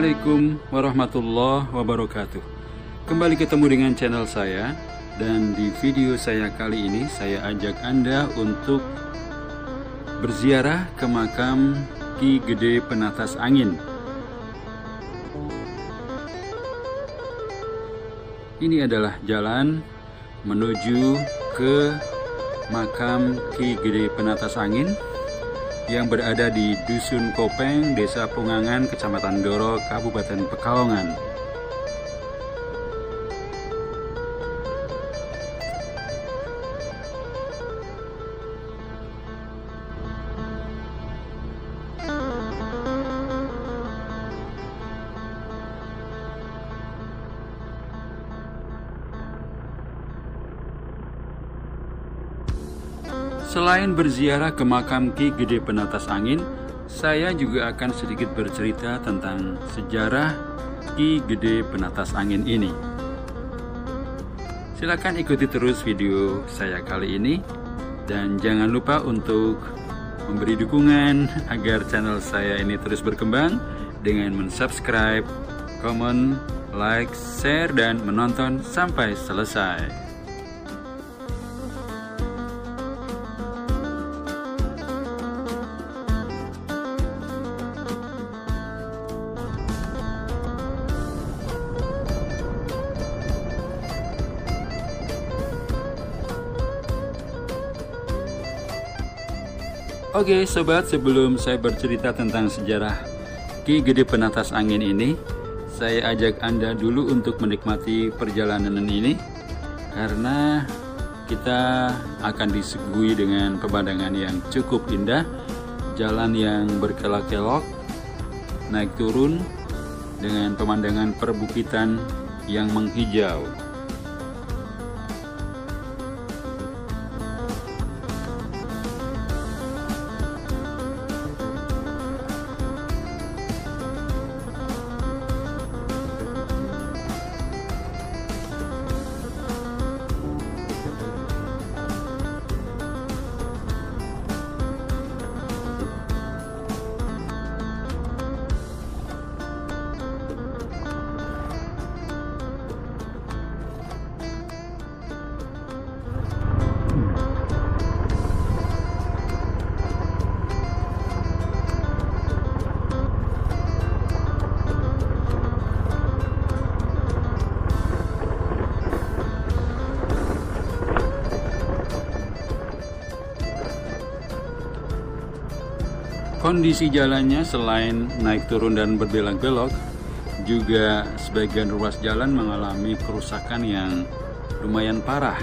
Assalamualaikum warahmatullahi wabarakatuh. Kembali ketemu dengan channel saya dan di video saya kali ini saya ajak Anda untuk berziarah ke makam Ki Gede Penatas Angin. Ini adalah jalan menuju ke makam Ki Gede Penatas Angin yang berada di Dusun Kopeng, Desa Pungangan, Kecamatan Doro, Kabupaten Pekalongan. Selain berziarah ke makam Ki Gede Penatas Angin, saya juga akan sedikit bercerita tentang sejarah Ki Gede Penatas Angin ini. Silakan ikuti terus video saya kali ini dan jangan lupa untuk memberi dukungan agar channel saya ini terus berkembang dengan mensubscribe, komen, like, share, dan menonton sampai selesai. Oke sobat, sebelum saya bercerita tentang sejarah Ki Gede Penatas Angin ini, saya ajak Anda dulu untuk menikmati perjalanan ini karena kita akan disuguhi dengan pemandangan yang cukup indah, jalan yang berkelok-kelok, naik turun dengan pemandangan perbukitan yang menghijau. Kondisi jalannya selain naik turun dan berbelok-belok, juga sebagian ruas jalan mengalami kerusakan yang lumayan parah.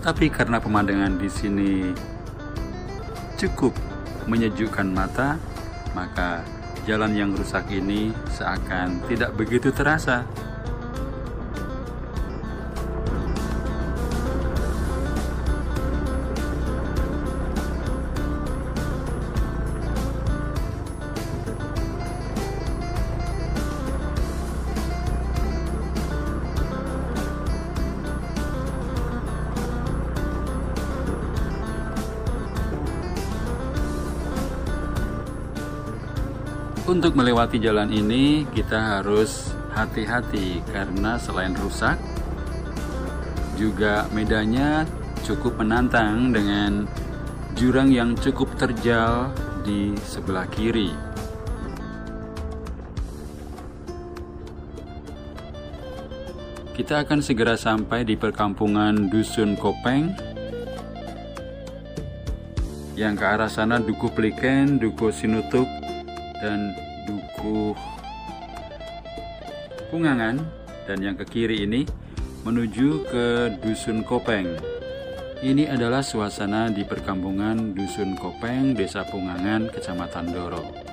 Tapi karena pemandangan di sini cukup menyejukkan mata, maka jalan yang rusak ini seakan tidak begitu terasa. Untuk melewati jalan ini kita harus hati-hati karena selain rusak juga medannya cukup menantang dengan jurang yang cukup terjal di sebelah kiri. Kita akan segera sampai di perkampungan Dusun Kopeng yang ke arah sana Duku Pliken, Duku Sinutuk, dan Dukuh Pungangan dan yang ke kiri ini menuju ke Dusun Kopeng. Ini adalah suasana di perkampungan Dusun Kopeng, Desa Pungangan, Kecamatan Doro.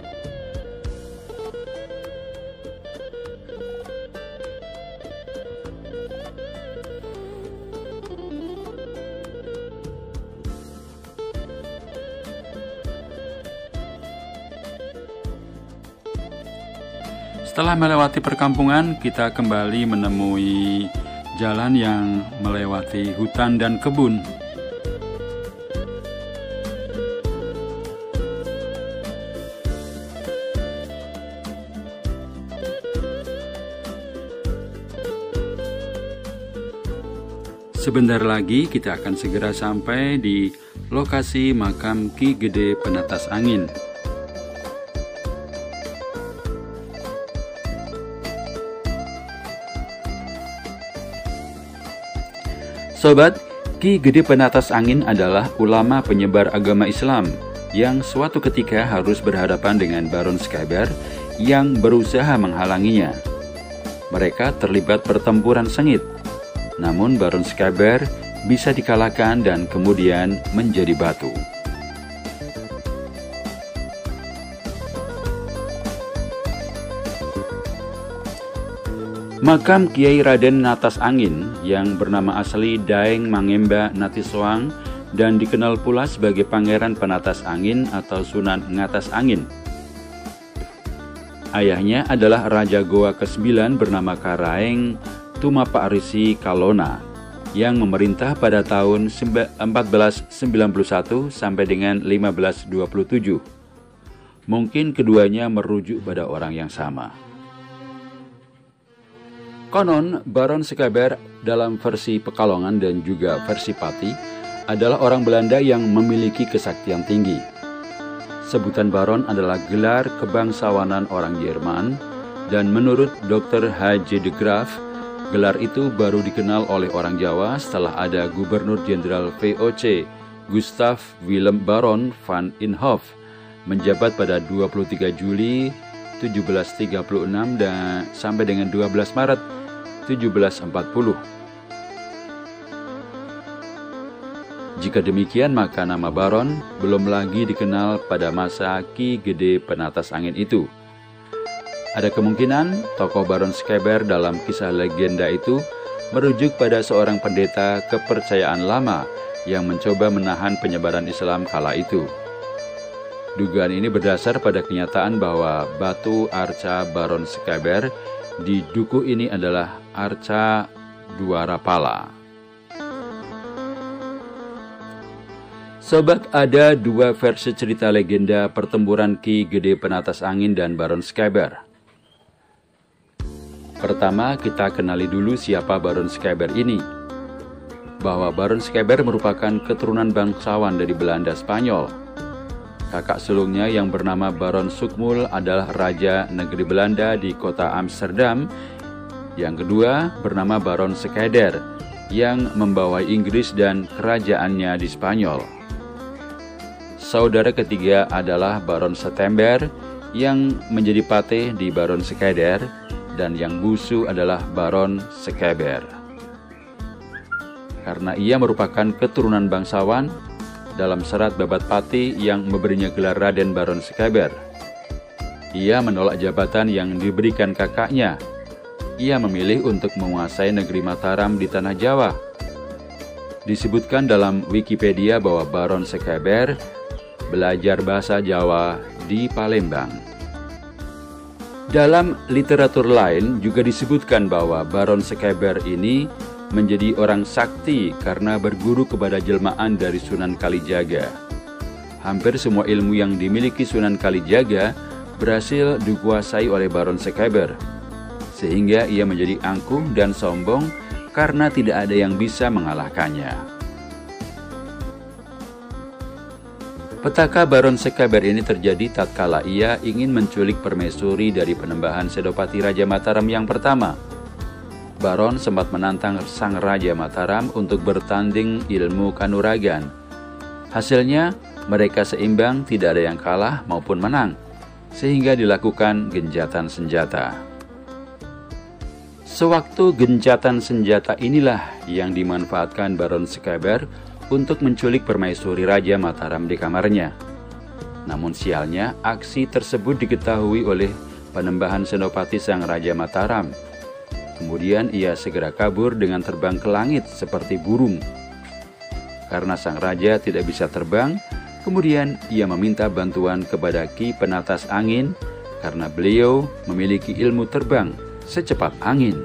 Setelah melewati perkampungan, kita kembali menemui jalan yang melewati hutan dan kebun. Sebentar lagi kita akan segera sampai di lokasi makam Ki Gede Penatas Angin. Sobat, Ki Gede Penatas Angin adalah ulama penyebar agama Islam yang suatu ketika harus berhadapan dengan Baron Skyber yang berusaha menghalanginya. Mereka terlibat pertempuran sengit namun Baron Skaber bisa dikalahkan dan kemudian menjadi batu. Makam Kiai Raden Natas Angin yang bernama asli Daeng Mangemba Natiswang dan dikenal pula sebagai Pangeran Penatas Angin atau Sunan Ngatas Angin. Ayahnya adalah Raja Goa ke-9 bernama Karaeng Tumapa Arisi Kalona yang memerintah pada tahun 1491 sampai dengan 1527. Mungkin keduanya merujuk pada orang yang sama. Konon, Baron Sekaber dalam versi Pekalongan dan juga versi Pati adalah orang Belanda yang memiliki kesaktian tinggi. Sebutan Baron adalah gelar kebangsawanan orang Jerman dan menurut Dr. H.J. de Graaf, Gelar itu baru dikenal oleh orang Jawa setelah ada Gubernur Jenderal VOC Gustav Willem Baron van Inhofe menjabat pada 23 Juli 1736 dan sampai dengan 12 Maret 1740. Jika demikian maka nama Baron belum lagi dikenal pada masa Ki Gede Penatas Angin itu. Ada kemungkinan tokoh Baron Skeber dalam kisah legenda itu merujuk pada seorang pendeta kepercayaan lama yang mencoba menahan penyebaran Islam kala itu. Dugaan ini berdasar pada kenyataan bahwa batu arca Baron Skeber di duku ini adalah arca Duarapala. Sobat, ada dua versi cerita legenda pertempuran Ki Gede Penatas Angin dan Baron Skeber. Pertama, kita kenali dulu siapa Baron Skyber ini. Bahwa Baron Skyber merupakan keturunan bangsawan dari Belanda Spanyol. Kakak sulungnya yang bernama Baron Sukmul adalah Raja Negeri Belanda di kota Amsterdam. Yang kedua bernama Baron Skeder yang membawa Inggris dan kerajaannya di Spanyol. Saudara ketiga adalah Baron September yang menjadi patih di Baron Skeder dan yang busu adalah Baron Sekeber. Karena ia merupakan keturunan bangsawan, dalam serat babat pati yang memberinya gelar Raden Baron Sekeber. Ia menolak jabatan yang diberikan kakaknya. Ia memilih untuk menguasai negeri Mataram di tanah Jawa. Disebutkan dalam Wikipedia bahwa Baron Sekeber belajar bahasa Jawa di Palembang. Dalam literatur lain juga disebutkan bahwa Baron Sekeber ini menjadi orang sakti karena berguru kepada jelmaan dari Sunan Kalijaga. Hampir semua ilmu yang dimiliki Sunan Kalijaga berhasil dikuasai oleh Baron Sekeber, sehingga ia menjadi angkuh dan sombong karena tidak ada yang bisa mengalahkannya. Petaka Baron Sekaber ini terjadi tatkala ia ingin menculik permaisuri dari penembahan Sedopati Raja Mataram yang pertama. Baron sempat menantang sang Raja Mataram untuk bertanding ilmu kanuragan. Hasilnya, mereka seimbang tidak ada yang kalah maupun menang, sehingga dilakukan genjatan senjata. Sewaktu genjatan senjata inilah yang dimanfaatkan Baron Sekaber untuk menculik permaisuri Raja Mataram di kamarnya. Namun sialnya, aksi tersebut diketahui oleh penembahan Senopati Sang Raja Mataram. Kemudian ia segera kabur dengan terbang ke langit seperti burung. Karena sang raja tidak bisa terbang, kemudian ia meminta bantuan kepada Ki Penatas Angin karena beliau memiliki ilmu terbang secepat angin.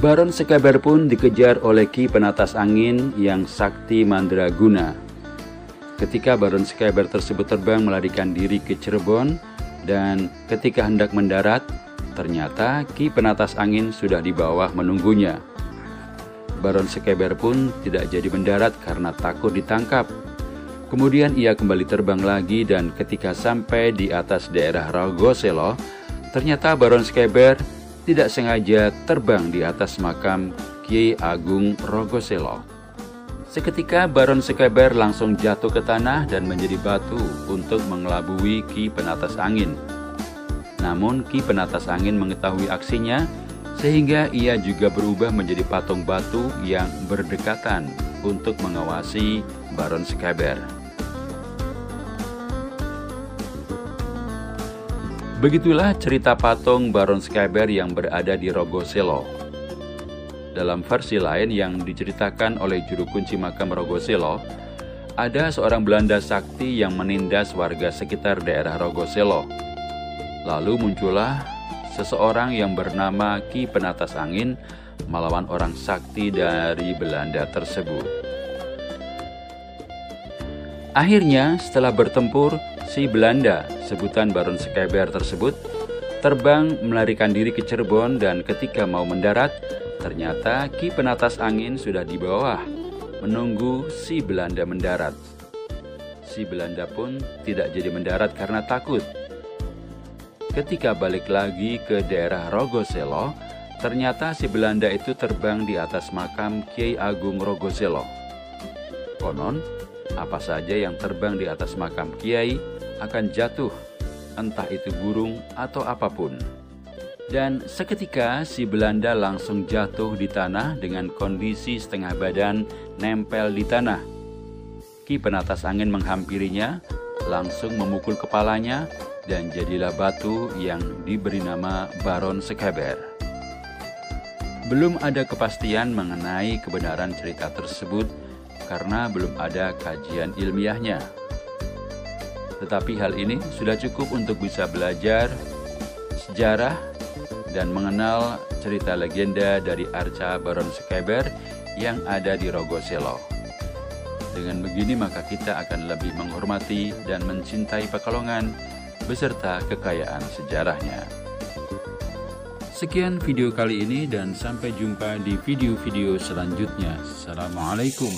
Baron Sekaber pun dikejar oleh Ki Penatas Angin yang sakti mandraguna. Ketika Baron Sekaber tersebut terbang melarikan diri ke Cirebon dan ketika hendak mendarat, ternyata Ki Penatas Angin sudah di bawah menunggunya. Baron Sekeber pun tidak jadi mendarat karena takut ditangkap. Kemudian ia kembali terbang lagi dan ketika sampai di atas daerah Rogoselo, ternyata Baron Skeber tidak sengaja terbang di atas makam Kiai Agung Rogoselo. Seketika Baron Sekeber langsung jatuh ke tanah dan menjadi batu untuk mengelabui Ki Penatas Angin. Namun Ki Penatas Angin mengetahui aksinya sehingga ia juga berubah menjadi patung batu yang berdekatan untuk mengawasi Baron Skeber. Begitulah cerita patung Baron Skeber yang berada di Rogoselo. Dalam versi lain yang diceritakan oleh juru kunci makam Rogoselo, ada seorang Belanda sakti yang menindas warga sekitar daerah Rogoselo. Lalu muncullah seseorang yang bernama Ki Penatas Angin melawan orang sakti dari Belanda tersebut. Akhirnya, setelah bertempur, si Belanda, sebutan Baron Skeber tersebut, terbang melarikan diri ke Cirebon dan ketika mau mendarat, ternyata Ki Penatas Angin sudah di bawah, menunggu si Belanda mendarat. Si Belanda pun tidak jadi mendarat karena takut Ketika balik lagi ke daerah Rogoselo, ternyata si Belanda itu terbang di atas makam Kiai Agung Rogoselo. Konon, apa saja yang terbang di atas makam Kiai akan jatuh, entah itu burung atau apa pun. Dan seketika si Belanda langsung jatuh di tanah dengan kondisi setengah badan nempel di tanah. Ki penatas angin menghampirinya, langsung memukul kepalanya dan jadilah batu yang diberi nama Baron Sekaber. Belum ada kepastian mengenai kebenaran cerita tersebut karena belum ada kajian ilmiahnya. Tetapi hal ini sudah cukup untuk bisa belajar sejarah dan mengenal cerita legenda dari arca Baron Sekaber yang ada di Rogoselo. Dengan begini maka kita akan lebih menghormati dan mencintai Pekalongan beserta kekayaan sejarahnya. Sekian video kali ini dan sampai jumpa di video-video selanjutnya. Assalamualaikum.